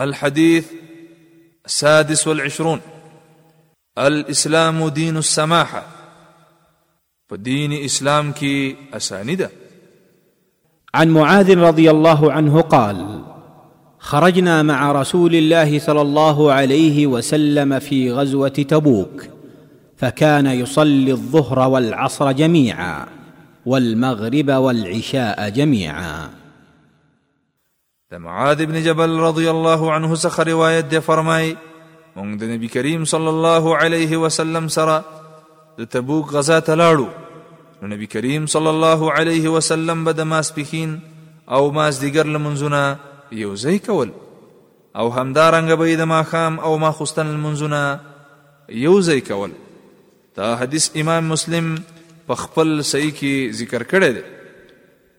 الحديث السادس والعشرون الاسلام دين السماحه فدين اسلام كي أساندة عن معاذ رضي الله عنه قال خرجنا مع رسول الله صلى الله عليه وسلم في غزوه تبوك فكان يصلي الظهر والعصر جميعا والمغرب والعشاء جميعا د معاذ ابن جبل رضی الله عنه څخه روایت دی فرمای مونږ د نبی کریم صلی الله علیه وسلم سره د تبوک غزا ته لاړو نو نبی کریم صلی الله علیه وسلم به د ماسپښین او مازدیګر لمنځونه یو ځای کول او همدارنګه به د ماښام او ماخوستن لمنځونه یو ځای کول دا حدیث امام مسلم په خپل صحیح کې ذکر کړی دی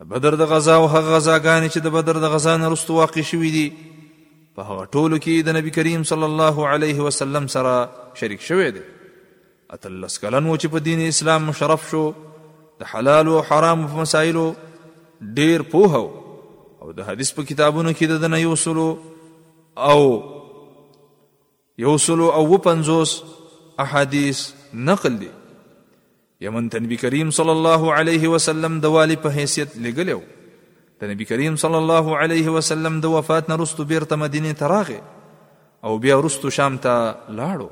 د بدر د غزا او هغه غزاګانې چې د بدر د غزا نه وروسته واقع شوې دي په هغه ټولو کې د نبی کریم صلی الله علیه وسلم سره شریک شوی دی اتلس کلن و چې په دین اسلام مشرف شو د حلال او حرام په مسایلو ډیر پوه او د حدیث په کتابونو کې د نه یو سلو او یو سل او اووه پنځوس احادیث نقل دي یمن ته نبی کریم صلی الله علیه وسلم د والی په حیثیت لګلیو د نبی کریم صلی الله علیه وسلم د وفات نه وروسته بیرته مدینه ته راغی او بیا وروسته شام ته لاړو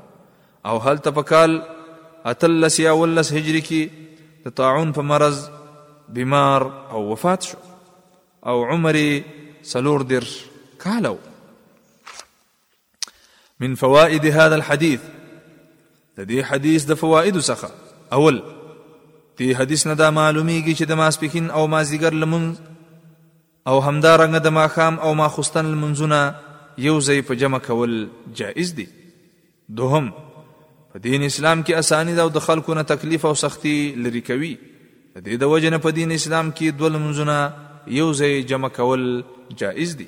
او هلته په کال اتلس یا ولس هجری کې د طاعون په مرض بیمار او وفات شو او عمر څلور دېرش کاله و من فوائد هذا الحديث د دې حدیث د فوائد څخه اول دې حدیث نه دا معلومیږي چې د ماسپخین او مازیګر لمن او همدا رنګ د ماخام او ماخستن لمنځونه یو ځای په جمع کول جائز دي دوهم په دین اسلام کې اساني ده او د خلکو نه تکلیف او سختی لري کوي د دې د وجنه په دین اسلام کې دوه لمنځونه یو ځای جمع کول جائز دي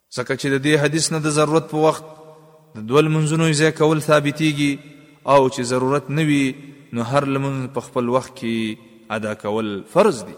ځکه چې د دې حدیث نه د ضرورت په وخت د دوه لمونځونو یې ځای کول ثابتېږي او چې ضرورت نه وي نو هر لمونځ په خپل وخت کې ادا کول فرض دي